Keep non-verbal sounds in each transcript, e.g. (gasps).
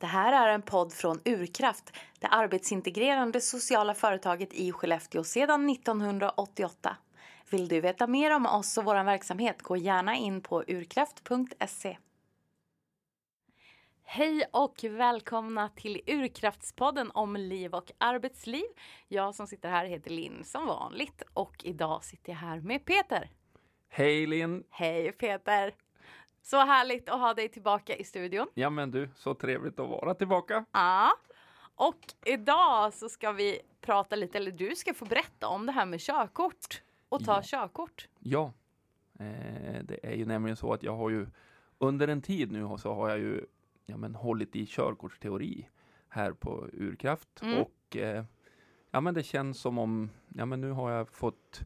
Det här är en podd från Urkraft, det arbetsintegrerande sociala företaget i Skellefteå sedan 1988. Vill du veta mer om oss och vår verksamhet, gå gärna in på urkraft.se. Hej och välkomna till Urkraftspodden om liv och arbetsliv. Jag som sitter här heter Linn som vanligt och idag sitter jag här med Peter. Hej Linn! Hej Peter! Så härligt att ha dig tillbaka i studion. Ja men du, så trevligt att vara tillbaka. Ja. Och idag så ska vi prata lite, eller du ska få berätta om det här med körkort och ta Ja. körkort. Ja, eh, det är ju nämligen så att jag har ju under en tid nu så har jag ju ja, men, hållit i körkortsteori här på Urkraft Mm. och eh, ja men det känns som om ja men nu har jag fått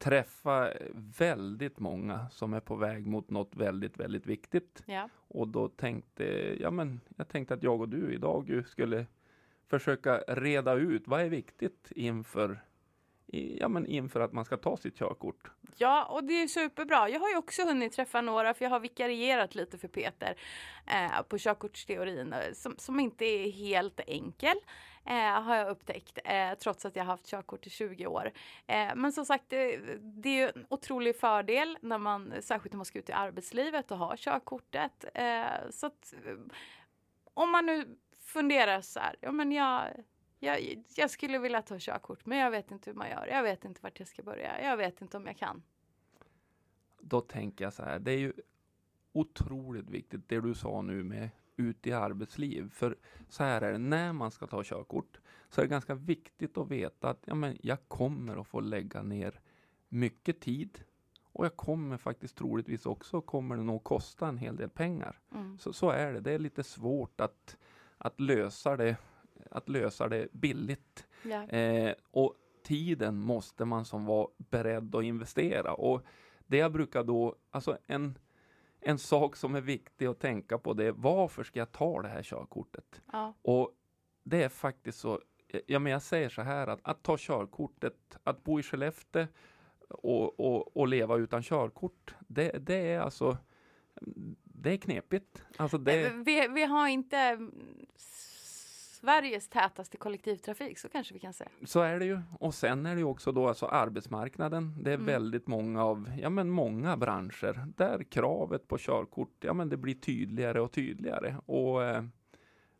träffa väldigt många som är på väg mot något väldigt, väldigt viktigt. Ja. Och då tänkte ja men jag tänkte att jag och du idag skulle försöka reda ut vad är viktigt inför ja, men inför att man ska ta sitt körkort. ja, och det är superbra. Jag har ju också hunnit träffa några för jag har vikarierat lite för Peter eh, på körkortsteorin eh, som, som inte är helt enkel. Eh, har jag upptäckt, eh, trots att jag haft körkort i 20 år. Eh, men som sagt, det, det är ju en otrolig fördel när man, särskilt när man ska ut i arbetslivet och ha körkortet. Eh, så att eh, om man nu funderar så här, ja men jag, jag, jag skulle vilja ta körkort men jag vet inte hur man gör, jag vet inte vart jag ska börja, jag vet inte om jag kan. Då tänker jag så här, det är ju otroligt viktigt det du sa nu med ut i arbetsliv. För så här är det, när man ska ta körkort så är det ganska viktigt att veta att ja, men jag kommer att få lägga ner mycket tid och jag kommer faktiskt troligtvis också kommer det nog kosta en hel del pengar. Mm. Så, så är det. Det är lite svårt att, att, lösa, det, att lösa det billigt. Ja. Eh, och tiden måste man som vara beredd att investera. Och det jag brukar då, alltså en, en sak som är viktig att tänka på det är varför ska jag ta det här körkortet? Ja. Och det är faktiskt så, ja men jag säger så här att, att ta körkortet, att bo i Skellefteå och, och, och leva utan körkort, det, det är alltså det är knepigt. Alltså det, Vi, vi har inte Sveriges tätaste kollektivtrafik, så kanske vi kan säga. Så är det ju. Och sen är det ju också då alltså arbetsmarknaden. Det är Mm. väldigt många av, ja men många branscher där kravet på körkort, ja men det blir tydligare och tydligare. Och, eh,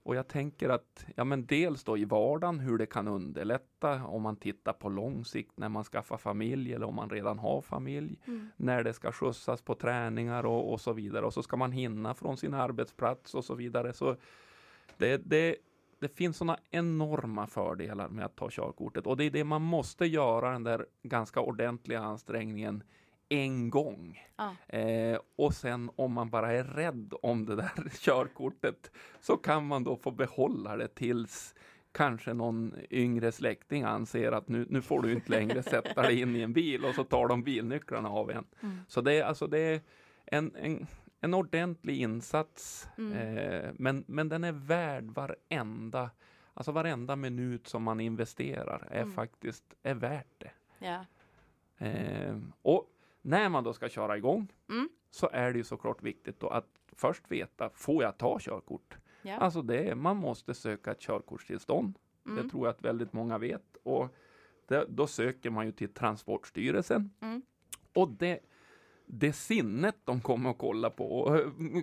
och jag tänker att, ja men dels då i vardagen hur det kan underlätta om man tittar på lång sikt när man skaffar familj eller om man redan har familj. När det ska skjutsas på träningar och, och så vidare. Och så ska man hinna från sin arbetsplats och så vidare. Så det, det, det finns sådana enorma fördelar med att ta körkortet och det är det man måste göra den där ganska ordentliga ansträngningen en gång. Ja. Eh, och sen om man bara är rädd om det där (laughs) körkortet så kan man då få behålla det tills kanske någon yngre släkting anser att nu, nu får du inte längre sätta dig in i en bil och så tar de bilnycklarna av en. Mm. Så det är alltså det är en, en, en ordentlig insats Mm. eh, men, men den är värd varenda Alltså varenda minut som man investerar är Mm. faktiskt är värt det. Ja. Eh, och när man då ska köra igång Mm. så är det ju såklart viktigt att först veta, får jag ta körkort? Ja. Alltså det man måste söka ett körkortstillstånd. Mm. Det tror jag att väldigt många vet. Och det, då söker man ju till Transportstyrelsen. Mm. Och det, det sinnet de kommer att kolla på,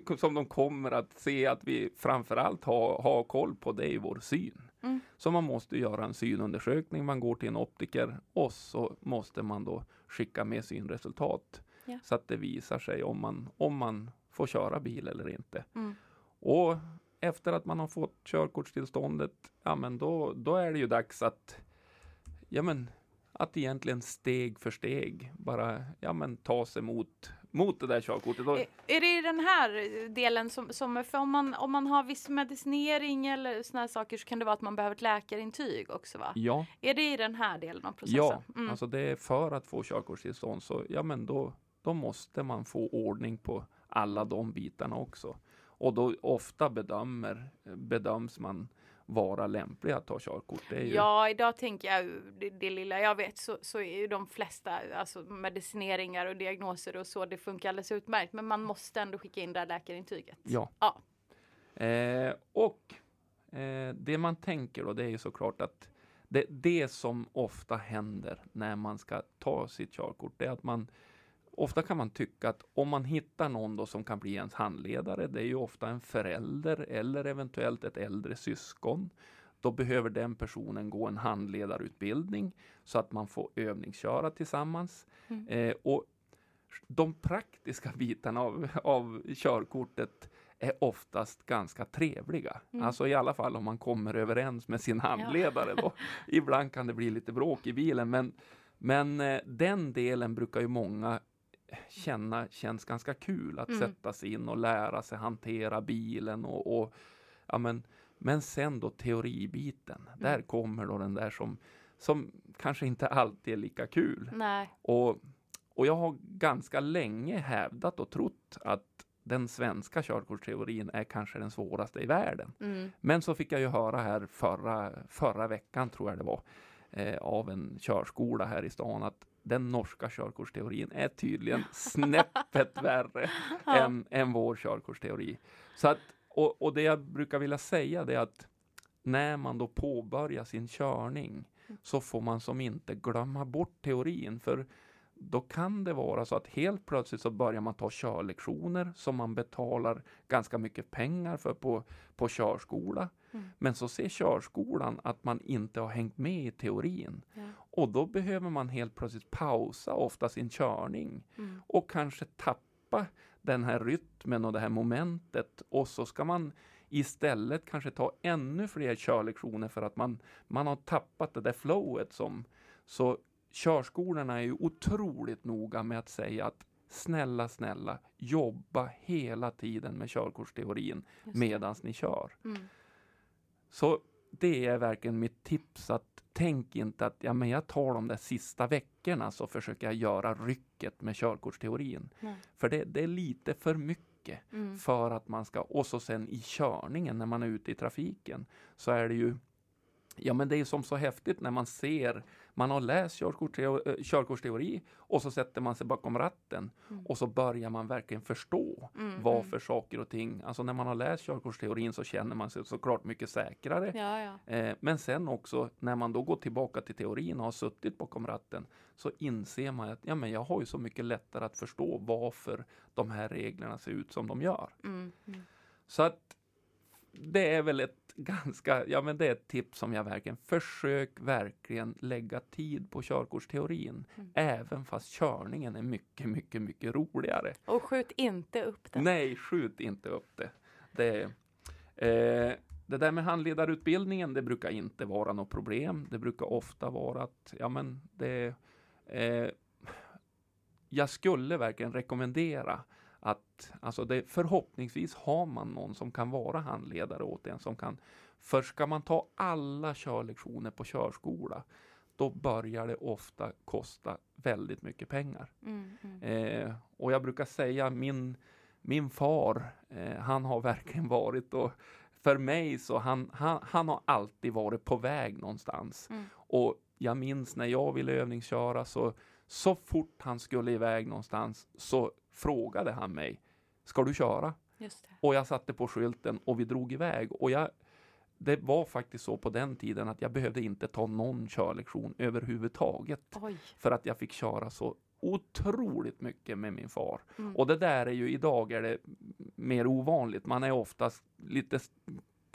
och som de kommer att se att vi framförallt har, har koll på, det är vår syn. Mm. Så man måste göra en synundersökning, man går till en optiker och så måste man då skicka med synresultat. Ja. Så att det visar sig om man, om man får köra bil eller inte. Mm. Och efter att man har fått körkortstillståndet, ja men då, då är det ju dags att, ja men, att egentligen steg för steg bara, ja men ta sig mot, mot det där körkortet. Är, är det i den här delen som, som för om man, om man har viss medicinering eller såna här saker så kan det vara att man behöver ett läkarintyg också va? ja, Är det i den här delen av processen? ja, Mm. alltså det är för att få körkortstillstånd så, ja men då, då måste man få ordning på alla de bitarna också. Och då ofta bedömer, bedöms man vara lämplig att ta körkort. Ju, Ja, idag tänker jag, det, det lilla jag vet så, så är ju de flesta alltså medicineringar och diagnoser och så, det funkar alldeles utmärkt. Men man måste ändå skicka in det här läkarintyget. ja. Ja. Eh, och eh, det man tänker då det är ju såklart att det, det som ofta händer när man ska ta sitt körkort, det är att man Ofta kan man tycka att om man hittar någon då som kan bli ens handledare, det är ju ofta en förälder eller eventuellt ett äldre syskon. Då behöver den personen gå en handledarutbildning så att man får övningsköra tillsammans. Mm. Eh, och de praktiska bitarna av, av körkortet är oftast ganska trevliga. Mm. Alltså i alla fall om man kommer överens med sin handledare. Då. (laughs) Ibland kan det bli lite bråk i bilen men, men eh, den delen brukar ju många känna känns ganska kul att Mm. sätta sig in och lära sig hantera bilen och, och ja men, men sen då teoribiten, där Mm. kommer då den där som, som kanske inte alltid är lika kul. Nej. Och, och jag har ganska länge hävdat och trott att den svenska körkortsteorin är kanske den svåraste i världen. Mm. Men så fick jag ju höra här förra, förra veckan, tror jag det var, eh, av en körskola här i stan att den norska körkortsteorin är tydligen (laughs) snäppet värre Ja. än, än vår körkortsteori. Så att, och, och det jag brukar vilja säga det är att när man då påbörjar sin körning så får man som inte glömma bort teorin. För då kan det vara så att helt plötsligt så börjar man ta körlektioner som man betalar ganska mycket pengar för på, på körskola. Mm. Men så ser körskolan att man inte har hängt med i teorin. Ja. Och då behöver man helt plötsligt pausa ofta sin körning Mm. och kanske tappa den här rytmen och det här momentet och så ska man istället kanske ta ännu fler körlektioner för att man, man har tappat det där flowet som så körskolorna är ju otroligt noga med att säga att snälla, snälla, jobba hela tiden med körkortsteorin medan ni kör. Mm. Så det är verkligen mitt tips att tänk inte att ja, men jag tar de där sista veckorna så försöker jag göra rycket med körkortsteorin. Nej. För det, det är lite för mycket Mm. för att man ska, och så sen i körningen när man är ute i trafiken så är det ju Ja men det är som så häftigt när man ser, man har läst körkortsteo, eh, körkortsteori och så sätter man sig bakom ratten Mm. och så börjar man verkligen förstå Mm, mm. för saker och ting, alltså när man har läst körkortsteorin så känner man sig såklart mycket säkrare. Ja, ja. Eh, men sen också när man då går tillbaka till teorin och har suttit bakom ratten så inser man att ja, men jag har ju så mycket lättare att förstå varför de här reglerna ser ut som de gör. Mm. Mm. Så att det är väl ett ganska, ja men det är ett tips som jag verkligen, försök verkligen lägga tid på körkortsteorin. Mm. Även fast körningen är mycket, mycket, mycket roligare. Och skjut inte upp den. Nej, skjut inte upp det. Det, eh, det där med handledarutbildningen, det brukar inte vara något problem. Det brukar ofta vara att, ja men det, eh, jag skulle verkligen rekommendera att, alltså det, förhoppningsvis har man någon som kan vara handledare åt en som kan, för ska man ta alla körlektioner på körskola, då börjar det ofta kosta väldigt mycket pengar. Mm. Mm. Eh, och jag brukar säga min, min far, eh, han har verkligen varit och för mig så han, han, han har alltid varit på väg någonstans. Mm. Och jag minns när jag ville övningsköra så, så fort han skulle iväg någonstans så frågade han mig, ska du köra? Och jag satte på skylten och vi drog iväg. Och jag, det var faktiskt så på den tiden att jag behövde inte ta någon körlektion överhuvudtaget Oj. för att jag fick köra så otroligt mycket med min far. Mm. Och det där är ju idag är det mer ovanligt. Man är oftast lite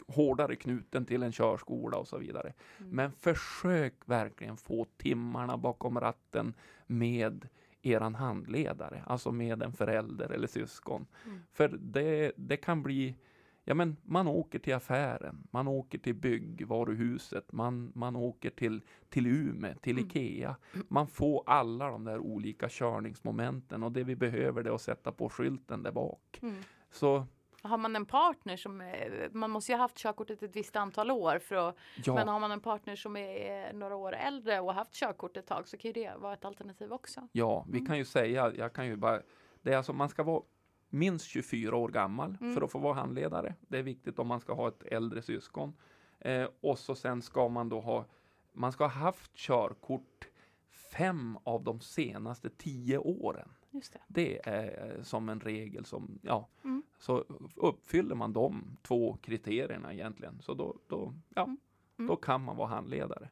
hårdare knuten till en körskola och så vidare. Mm. Men försök verkligen få timmarna bakom ratten med eran handledare, alltså med en förälder eller syskon. Mm. För det, det kan bli Ja men man åker till affären, man åker till byggvaruhuset, man, man åker till, till Ume, till Mm. Ikea. Man får alla de där olika körningsmomenten och det vi behöver det är att sätta på skylten där bak. Mm. Så Har man en partner som, man måste ju ha haft körkortet ett visst antal år för att, ja, men har man en partner som är några år äldre och har haft körkort ett tag så kan det vara ett alternativ också. ja, vi Mm. kan ju säga, jag kan ju bara, det är alltså man ska vara minst 24 år gammal Mm. för att få vara handledare. Det är viktigt om man ska ha ett äldre syskon. Eh, och så sen ska man då ha, man ska ha haft körkort fem av de senaste tio åren. Det. Det är eh, som en regel som, ja, Mm. Så uppfyller man de två kriterierna egentligen, så då, då, ja, Mm. Mm. då kan man vara handledare.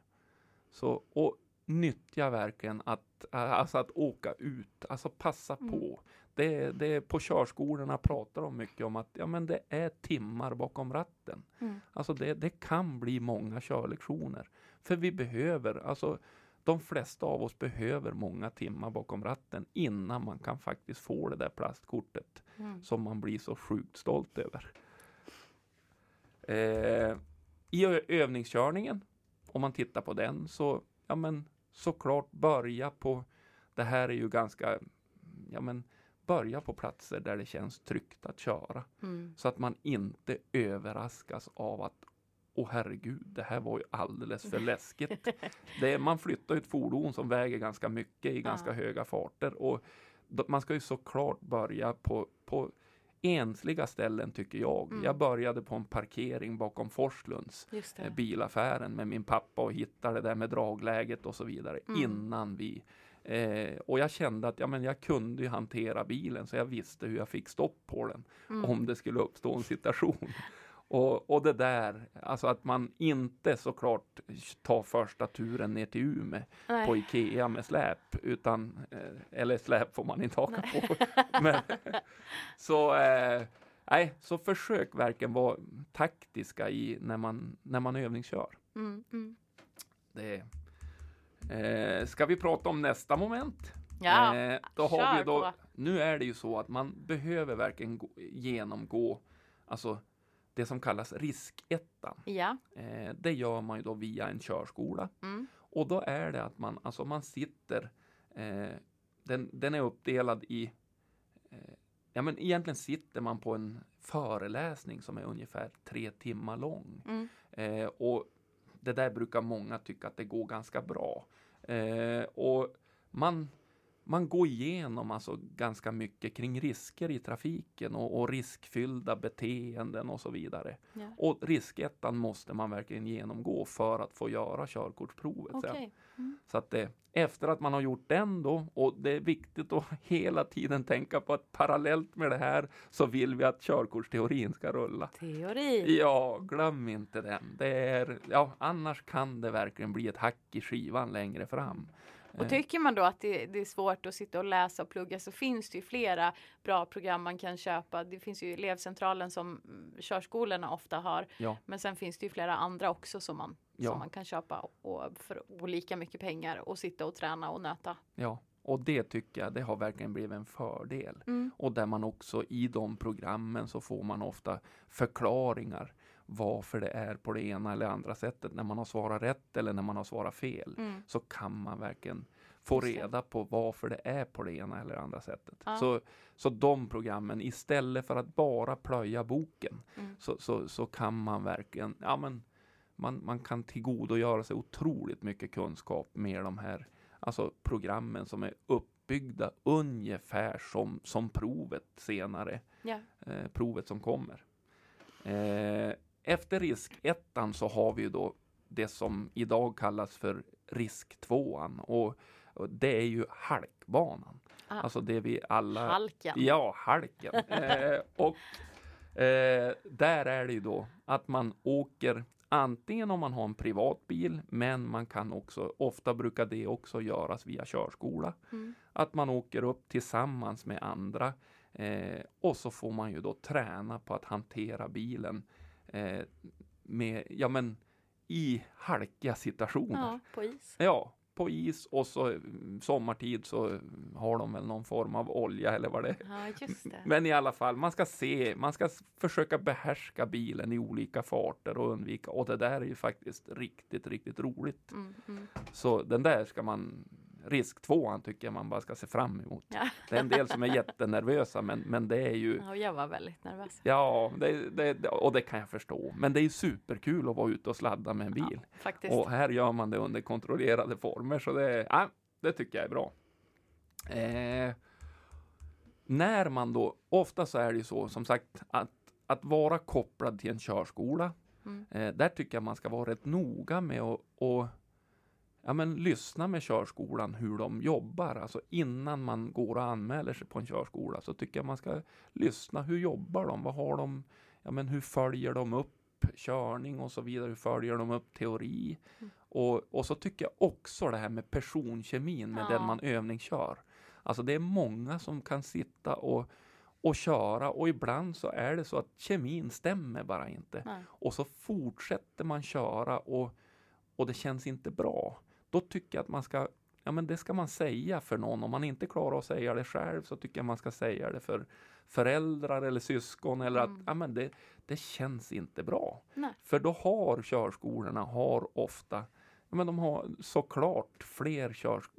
Så, och nyttja verkligen att, alltså att åka ut, alltså passa Mm. på. Det, det på körskolorna pratar de mycket om att ja, men det är timmar bakom ratten. Mm. Alltså det, det kan bli många körlektioner. För vi behöver, alltså de flesta av oss behöver många timmar bakom ratten innan man kan faktiskt få det där plastkortet Mm. som man blir så sjukt stolt över. Eh, I övningskörningen, om man tittar på den, så ja men såklart börja på, det här är ju ganska, ja men börja på platser där det känns tryggt att köra. Mm. Så att man inte överraskas av att Åh herregud, det här var ju alldeles för läskigt. Det är, man flyttar ju ett fordon som väger ganska mycket i ganska Ja. höga farter och man ska ju såklart börja på, på ensliga ställen tycker jag. Mm. Jag började på en parkering bakom Forslunds eh, bilaffären med min pappa och hittade det där med dragläget och så vidare Mm. innan vi eh, och jag kände att ja, men jag kunde hantera bilen så jag visste hur jag fick stopp på den Mm. om det skulle uppstå en situation. Och, och det där, alltså att man inte såklart tar första turen ner till Umeå Nej. på Ikea med släp, utan, eh, eller släp får man inte haka på. Men, (laughs) så, eh, nej, så försök verkligen vara taktiska i när man, när man övningskör. Mm. Mm. Det, eh, ska vi prata om nästa moment? Ja, Eh, då har kör vi då, på. nu är det ju så att man behöver verkligen gå, genomgå alltså det som kallas riskettan. Ja. Eh, det gör man ju då via en körskola. Mm. Och då är det att man, alltså man sitter, eh, den, den är uppdelad i, eh, ja men egentligen sitter man på en föreläsning som är ungefär tre timmar lång. Mm. Eh, och det där brukar många tycka att det går ganska bra. Eh, och man, man går igenom alltså ganska mycket kring risker i trafiken och, och riskfyllda beteenden och så vidare. Ja. Och riskettan måste man verkligen genomgå för att få göra körkortsprovet. Okej. Mm. Så att det, efter att man har gjort den då, och det är viktigt att (laughs) hela tiden tänka på att parallellt med det här så vill vi att körkortsteorin ska rulla. Teori. Ja, glöm inte den. Det är, ja, annars kan det verkligen bli ett hack i skivan längre fram. Och tycker man då att det, det är svårt att sitta och läsa och plugga så finns det ju flera bra program man kan köpa. Det finns ju elevcentralen som mm, körskolorna ofta har. Ja. Men sen finns det ju flera andra också som man, Ja. som man kan köpa och för olika mycket pengar och sitta och träna och nöta. Ja, och det tycker jag, det har verkligen blivit en fördel. Mm. Och där man också i de programmen så får man ofta förklaringar varför det är på det ena eller andra sättet. När man har svarat rätt eller när man har svarat fel. Mm. Så kan man verkligen få reda på varför det är på det ena eller andra sättet. Ja. Så, så de programmen, istället för att bara plöja boken, Mm. så, så, så kan man verkligen, ja men man, man kan tillgodogöra sig otroligt mycket kunskap med de här alltså programmen som är uppbyggda ungefär som, som provet senare, Ja. eh, provet som kommer. Eh, efter riskettan så har vi då det som idag kallas för risktvåan och, och det är ju halkbanan. Ah. Alltså det vi alla Halken. Ja, halken. (laughs) eh, och eh, där är det ju då att man åker antingen om man har en privat bil, men man kan också, ofta brukar det också göras via körskola. Mm. Att man åker upp tillsammans med andra eh, och så får man ju då träna på att hantera bilen eh, med, ja men i halkiga situationer. Ja, på is. Ja, på is och så mm, sommartid så har de väl någon form av olja eller vad det är. Ja, det. Men i alla fall, man ska se, man ska försöka behärska bilen i olika farter och undvika, och det där är ju faktiskt riktigt, riktigt roligt. Mm, mm. Så den där ska man, risk tvåan tycker jag man bara ska se fram emot. Ja. Det är en del som är jättenervösa, men, men det är ju Ja, jag var väldigt nervös. Ja, det, det, och det kan jag förstå. Men det är superkul att vara ute och sladda med en bil. Faktiskt. Och här gör man det under kontrollerade former, så det, ja, det tycker jag är bra. Eh, när man då, ofta så är det ju så som sagt att, att vara kopplad till en körskola, Mm. eh, där tycker jag man ska vara rätt noga med att och, ja, men lyssna med körskolan hur de jobbar. Alltså innan man går och anmäler sig på en körskola så tycker jag man ska lyssna. Hur jobbar de? Vad har de? Ja, men hur följer de upp körning och så vidare? Hur följer de upp teori? Mm. Och, och så tycker jag också det här med personkemin med Ja. den man övningskör. Alltså det är många som kan sitta och, och köra och ibland så är det så att kemin stämmer bara inte. Nej. Och så fortsätter man köra och, och det känns inte bra. Då tycker jag att man ska, ja men det ska man säga för någon. Om man inte klarar att säga det själv så tycker jag man ska säga det för föräldrar eller syskon eller Mm. att, ja men det, det känns inte bra. Nej. För då har körskolorna, har ofta, ja men de har såklart fler körs,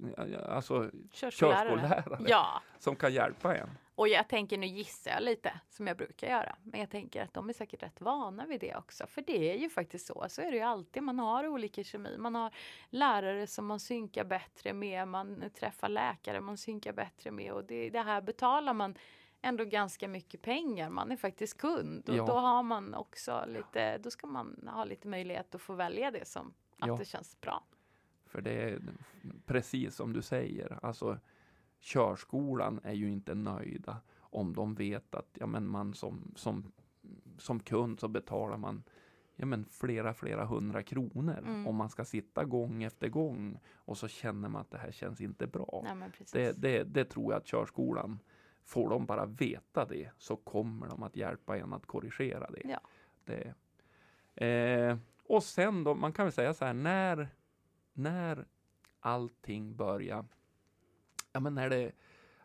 alltså, Körskollärare. körskollärare Ja, som kan hjälpa en. Och jag tänker, nu gissar jag lite som jag brukar göra, men jag tänker att de är säkert rätt vana vid det också. För det är ju faktiskt så, så är det ju alltid. Man har olika kemi, man har lärare som man synkar bättre med, man träffar läkare man synkar bättre med och det, det här betalar man ändå ganska mycket pengar. Man är faktiskt kund och Ja. då har man också lite, då ska man ha lite möjlighet att få välja det som att Ja. det känns bra. För det är precis som du säger, alltså körskolan är ju inte nöjda om de vet att ja, men man som, som, som kund så betalar man ja, men flera, flera hundra kronor Mm. om man ska sitta gång efter gång och så känner man att det här känns inte bra. Nej. Det, det, det tror jag att körskolan, får de bara veta det så kommer de att hjälpa en att korrigera det. Ja. det eh, och sen då, man kan väl säga så här, när, när allting börjar, ja men när det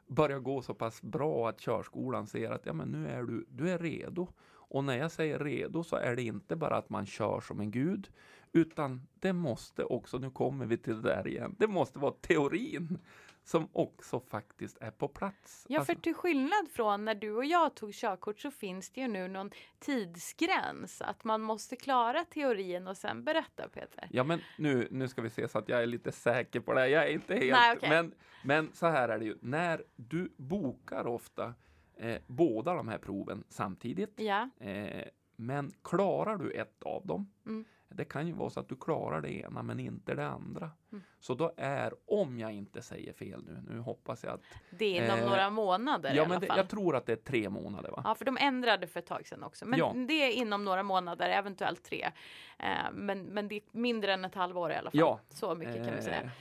börjar gå så pass bra att körskolan ser att ja men nu är du, du är redo. Och när jag säger redo så är det inte bara att man kör som en gud, utan det måste också, nu kommer vi till det där igen, det måste vara teorin som också faktiskt är på plats. Ja, för Alltså- till skillnad från när du och jag tog körkort så finns det ju nu någon tidsgräns. Att man måste klara teorin och sen berätta Peter. Ja, men nu, nu ska vi se så att jag är lite säker på det. Jag är inte helt... Nej, okej. men, men så här är det ju. När du bokar ofta eh, båda de här proven samtidigt, Ja, eh, men klarar du ett av dem, Mm. Det kan ju vara så att du klarar det ena men inte det andra. Mm. Så då är, om jag inte säger fel nu, nu hoppas jag att... det är inom Eh, några månader i Ja, alla men det, fall. jag tror att det är tre månader va? Ja, för de ändrade för ett tag sedan också. Men Ja. det är inom några månader, eventuellt tre. Eh, men, men det är mindre än ett halvår i alla fall. Ja. Så mycket kan vi säga.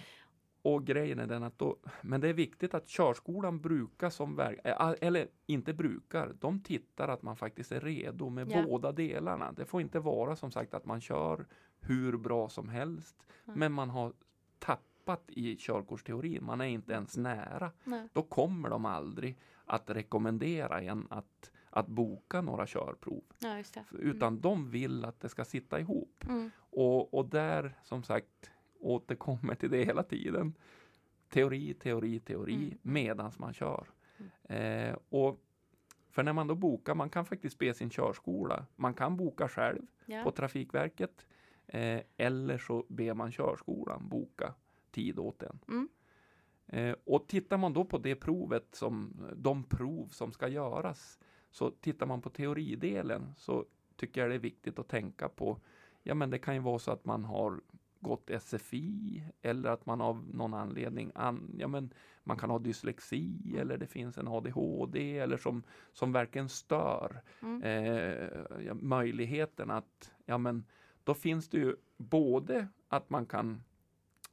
Och grejen är den att då, men det är viktigt att körskolan brukar som verk, eh, eller inte brukar, de tittar att man faktiskt är redo med Ja. båda delarna. Det får inte vara som sagt att man kör hur bra som helst, Mm. men man har tappat i körkortsteorin, man är inte ens nära. Nej. Då kommer de aldrig att rekommendera en att, att boka några körprov, Ja, det. utan de vill att det ska sitta ihop. Mm. Och, och där, som sagt, återkommer till det hela tiden. Teori, teori, teori Mm. medans man kör. Eh, och för när man då bokar, man kan faktiskt be sin körskola. Man kan boka själv Ja. på Trafikverket. Eh, eller så ber man körskolan boka tid åt en. Mm. Eh, och tittar man då på det provet som, de prov som ska göras, så tittar man på teoridelen så tycker jag det är viktigt att tänka på, ja men det kan ju vara så att man har gått SFI eller att man av någon anledning, an, ja men man kan ha dyslexi eller det finns en ADHD eller som, som verkligen stör Mm. eh, möjligheten att, ja men då finns det ju både att man kan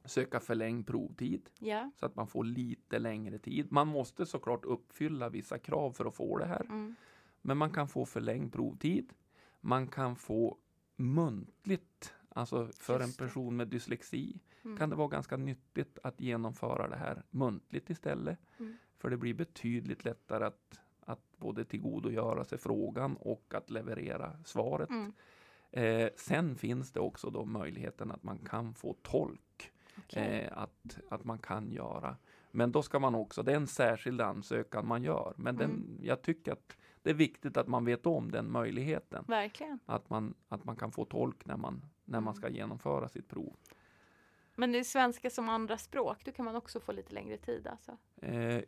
söka förlängd provtid Ja. så att man får lite längre tid. Man måste såklart uppfylla vissa krav för att få det här. Mm. Men man kan få förlängd provtid. Man kan få muntligt, alltså för en person med dyslexi Mm. kan det vara ganska nyttigt att genomföra det här muntligt istället. Mm. För det blir betydligt lättare att, att både tillgodogöra sig frågan och att leverera svaret. Mm. Eh, sen finns det också då möjligheten att man kan få tolk. Okej. Eh, att, att man kan göra. Men då ska man också, det är en särskild ansökan man gör. Men den, Mm. jag tycker att det är viktigt att man vet om den möjligheten. Verkligen. Att man, att man kan få tolk när man, när man Mm. ska genomföra sitt prov. Men det är svenska som andra språk, då kan man också få lite längre tid alltså. Eh,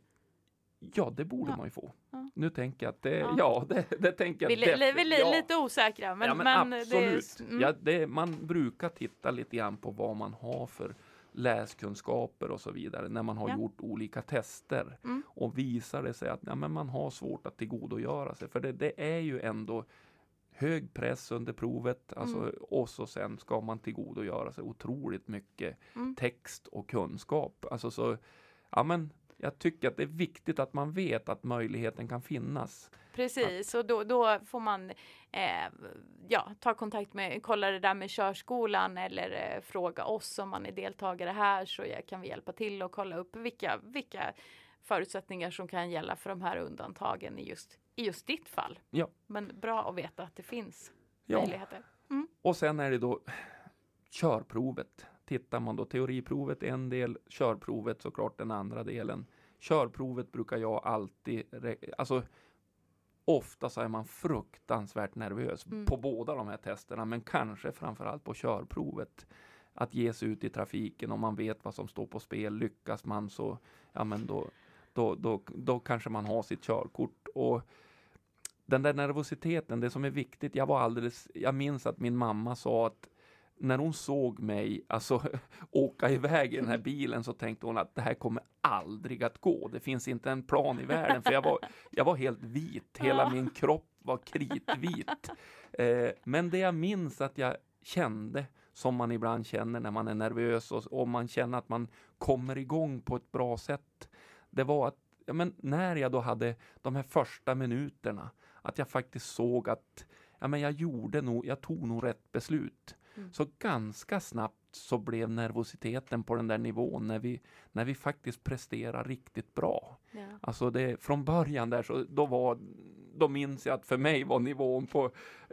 ja, det borde Ja. man ju få. Ja. Nu tänker jag att det, Ja. ja, det, det tänker Vi jag är li, vi är lite osäkra, men, men, men absolut. det. Mm. Det, man brukar titta lite grann på vad man har för läskunskaper och så vidare när man har Ja. gjort olika tester. Mm. Och visar det sig att ja, men man har svårt att tillgodogöra sig. För det, det är ju ändå hög press under provet alltså, Mm. och så sen ska man tillgodogöra sig otroligt mycket Mm. text och kunskap. Alltså så, ja men jag tycker att det är viktigt att man vet att möjligheten kan finnas. Precis, och då, då får man eh, ja, ta kontakt med, kolla det där med körskolan eller eh, fråga oss om man är deltagare här så kan vi hjälpa till och kolla upp vilka, vilka förutsättningar som kan gälla för de här undantagen i just, i just ditt fall. Ja. Men bra att veta att det finns Ja. möjligheter. Och sen är det då körprovet. Tittar man då teoriprovet är en del, körprovet såklart den andra delen. Körprovet brukar jag alltid, alltså ofta så är man fruktansvärt nervös Mm. på båda de här testerna, men kanske framförallt på körprovet. Att ge sig ut i trafiken om man vet vad som står på spel. Lyckas man så, ja men då, då, då, då kanske man har sitt körkort. Och den där nervositeten, det som är viktigt, jag var alldeles, jag minns att min mamma sa att när hon såg mig alltså, (laughs) åka iväg i den här bilen så tänkte hon att det här kommer aldrig att gå. Det finns inte en plan i världen för jag var, jag var helt vit. Hela min kropp var kritvit. (laughs) Eh, men det jag minns att jag kände som man ibland känner när man är nervös och, och man känner att man kommer igång på ett bra sätt. Det var att ja, men när jag då hade de här första minuterna, att jag faktiskt såg att ja, men jag gjorde nog, jag tog nog rätt beslut. Mm. Så ganska snabbt så blev nervositeten på den där nivån när vi, när vi faktiskt presterar riktigt bra. Ja. Alltså det, från början där så då var, då minns jag att för mig var nivån på,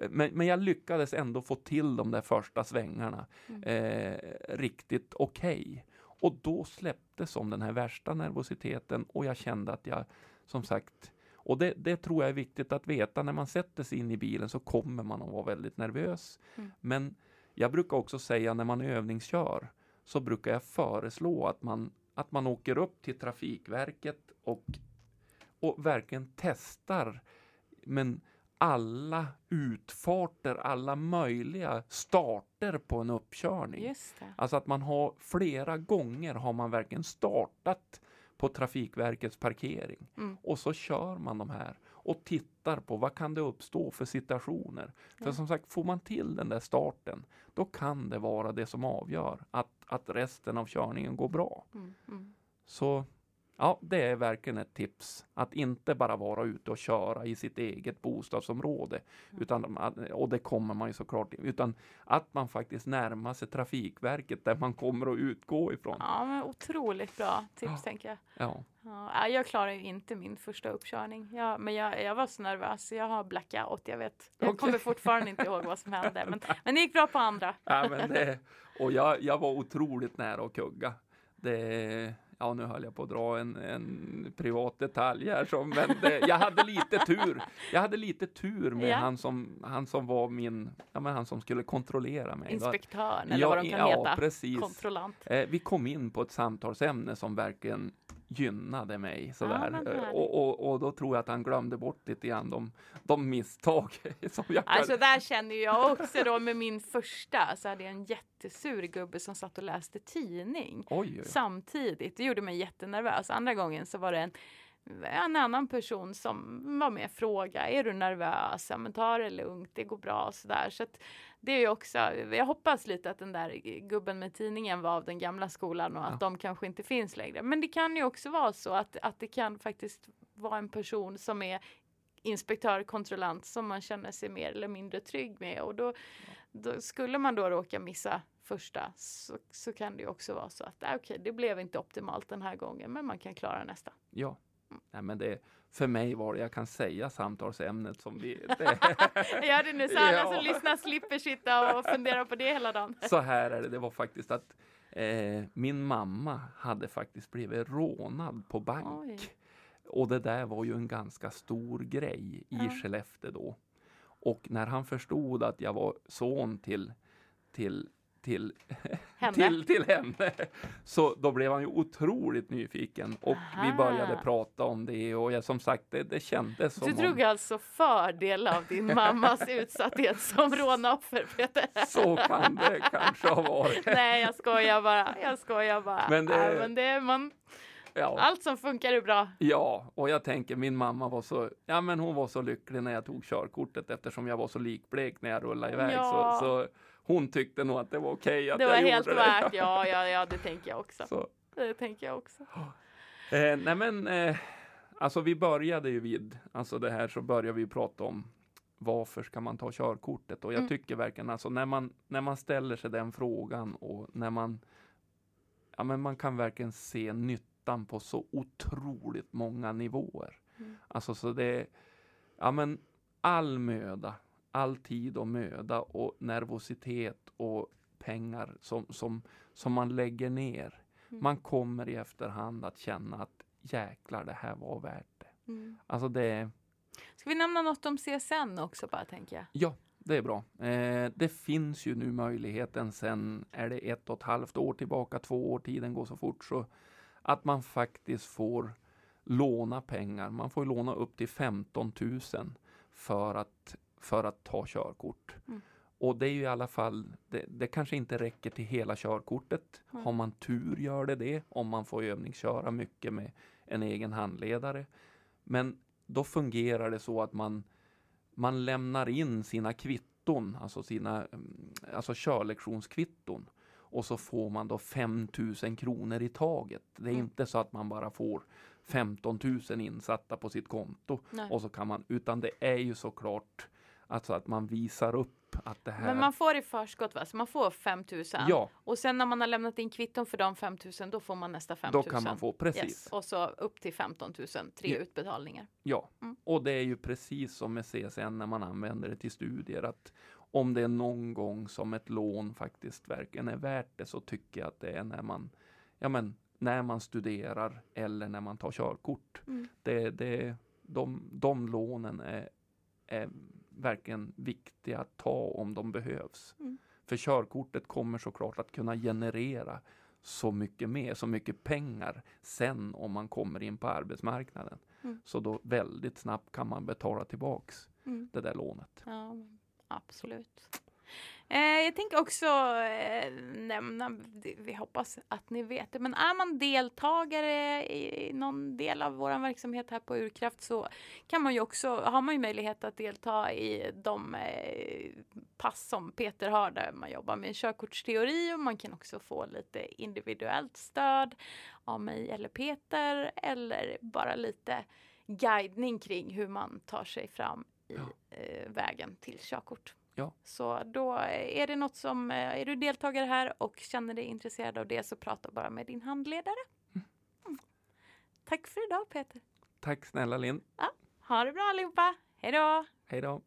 men, men jag lyckades ändå få till de där första svängarna Mm. eh, riktigt okej. Och då släppte som den här värsta nervositeten och jag kände att jag, som sagt, och det, det tror jag är viktigt att veta, när man sätter sig in i bilen så kommer man att vara väldigt nervös. Mm. Men jag brukar också säga när man övningskör så brukar jag föreslå att man, att man åker upp till Trafikverket och, och verkligen testar men alla utfarter, alla möjliga starter på en uppkörning. Alltså att man har flera gånger har man verkligen startat på Trafikverkets parkering Mm. och så kör man de här och tittar på vad kan det uppstå för situationer. För Ja. som sagt, får man till den där starten, då kan det vara det som avgör att, att resten av körningen går bra. Mm. Mm. Så ja, det är verkligen ett tips att inte bara vara ute och köra i sitt eget bostadsområde. Mm. Utan, och det kommer man ju såklart, utan att man faktiskt närmar sig Trafikverket där man kommer att utgå ifrån. Ja, men otroligt bra tips Ja. tänker jag. Ja, Ja, jag klarar ju inte min första uppkörning. Ja, men jag, jag var så nervös. Jag har blackout. Jag vet. Jag Okej. kommer fortfarande inte ihåg vad som hände. Men, (laughs) men det gick bra på andra. ja men det, och jag, jag var otroligt nära att kugga. Det, ja, nu höll jag på att dra en, en privat detalj här, så, men det, jag hade lite tur. Jag hade lite tur med Ja. han, som, han som var min, ja, men han som skulle kontrollera mig. Inspektören eller ja, vad de kan ja, heta. precis. Kontrollant. Eh, vi kom in på ett samtalsämne som verkligen gynnade mig sådär. härligt. och, och, och då tror jag att han glömde bort lite grann de, de misstag (laughs) som jag Alltså där känner jag också då med min första så hade jag en jättesur gubbe som satt och läste tidning oj, oj. samtidigt. Det gjorde mig jättenervös. Andra gången så var det en, en annan person som var med och frågade, är du nervös? Ja, men ta det lugnt, det går bra och sådär. Så att det är ju också, jag hoppas lite att den där gubben med tidningen var av den gamla skolan och att Ja. de kanske inte finns längre. Men det kan ju också vara så att, att det kan faktiskt vara en person som är inspektör, kontrollant som man känner sig mer eller mindre trygg med och då, då skulle man då råka missa första så, så kan det ju också vara så att äh, okej, det blev inte optimalt den här gången, men man kan klara nästa. Ja. Nej, men det, för mig var det, jag kan säga samtalsämnet som vi... (laughs) Det, Gör det nu så alla Ja. som lyssnar slipper sitta och fundera på det hela dagen. så här är det, det var faktiskt att eh, min mamma hade faktiskt blivit rånad på bank. Oj. Och det där var ju en ganska stor grej i Ja. Skellefteå då. Och när han förstod att jag var son till, till, till Henne? till, till henne. Så då blev han ju otroligt nyfiken och vi Aha. började prata om det och jag, som sagt det, det kändes som Du om drog alltså fördel av din mammas (laughs) utsatthet som rånoffer Peter. så kan det kanske ha varit. Nej jag skojar bara, jag skojar bara. Men det- Ja, men det man, Ja. allt som funkar är bra. Ja, och jag tänker min mamma var så, ja men hon var så lycklig när jag tog körkortet eftersom jag var så likblek när jag rullade iväg. Ja. Så, så hon tyckte nog att det var okej att Det var jag helt gjorde det. värt, ja, (laughs) ja, ja, det tänker jag också. Så, Det tänker jag också. (gasps) eh, nej men, eh, alltså vi började ju vid, alltså det här så började vi prata om varför ska man ta körkortet? Och jag Mm. tycker verkligen alltså när man, när man ställer sig den frågan och när man, ja men man kan verkligen se nyttan på så otroligt många nivåer. Mm. Alltså så det ja men all möda, all tid och möda och nervositet och pengar som, som, som man lägger ner. Mm. Man kommer i efterhand att känna att jäklar det här var värt det. Mm. Alltså det Ska vi nämna något om CSN också bara tänker jag? ja det är bra. Eh, det finns ju nu möjligheten sen, är det ett och ett halvt år tillbaka, två år, tiden går så fort, så att man faktiskt får låna pengar. Man får låna upp till 15 000 för att, för att ta körkort. Mm. Och det är ju i alla fall, det, det kanske inte räcker till hela körkortet. Mm. Har man tur gör det det, om man får övningsköra mycket med en egen handledare. Men då fungerar det så att man, man lämnar in sina kvitton, alltså sina mm, alltså körlektionskvitton. Och så får man då 5 000 kronor i taget. Det är Mm. inte så att man bara får 15 000 insatta på sitt konto. Nej. Och så kan man, utan det är ju såklart alltså att man visar upp att det här. Men man får i förskott va? Så man får 5000 ja, och sen när man har lämnat in kvitton för de 5000 då får man nästa då 5000. kan man få precis. Yes. Och så upp till 15 000, tre Ja. utbetalningar. Ja, Mm. och det är ju precis som med CSN när man använder det till studier att om det är någon gång som ett lån faktiskt verkligen är värt det så tycker jag att det är när man, ja men, när man studerar eller när man tar körkort. Mm. Det, det, de, de lånen är, är verkligen viktiga att ta om de behövs. Mm. För körkortet kommer såklart att kunna generera så mycket mer, så mycket pengar sen om man kommer in på arbetsmarknaden. Mm. Så då väldigt snabbt kan man betala tillbaks Mm. det där lånet. Ja, absolut. Eh, jag tänker också eh, nämna, vi hoppas att ni vet det, men är man deltagare i någon del av vår verksamhet här på Urkraft så kan man ju också, har man ju möjlighet att delta i de eh, pass som Peter har där man jobbar med körkortsteori och man kan också få lite individuellt stöd av mig eller Peter eller bara lite guidning kring hur man tar sig fram i Ja. vägen till körkort. Ja. Så då är det något som, eh, är du deltagare här och känner dig intresserad av det så prata bara med din handledare. Mm. Tack för idag Peter. Tack snälla Linn. Ha det bra allihopa. Hej då! Hej då.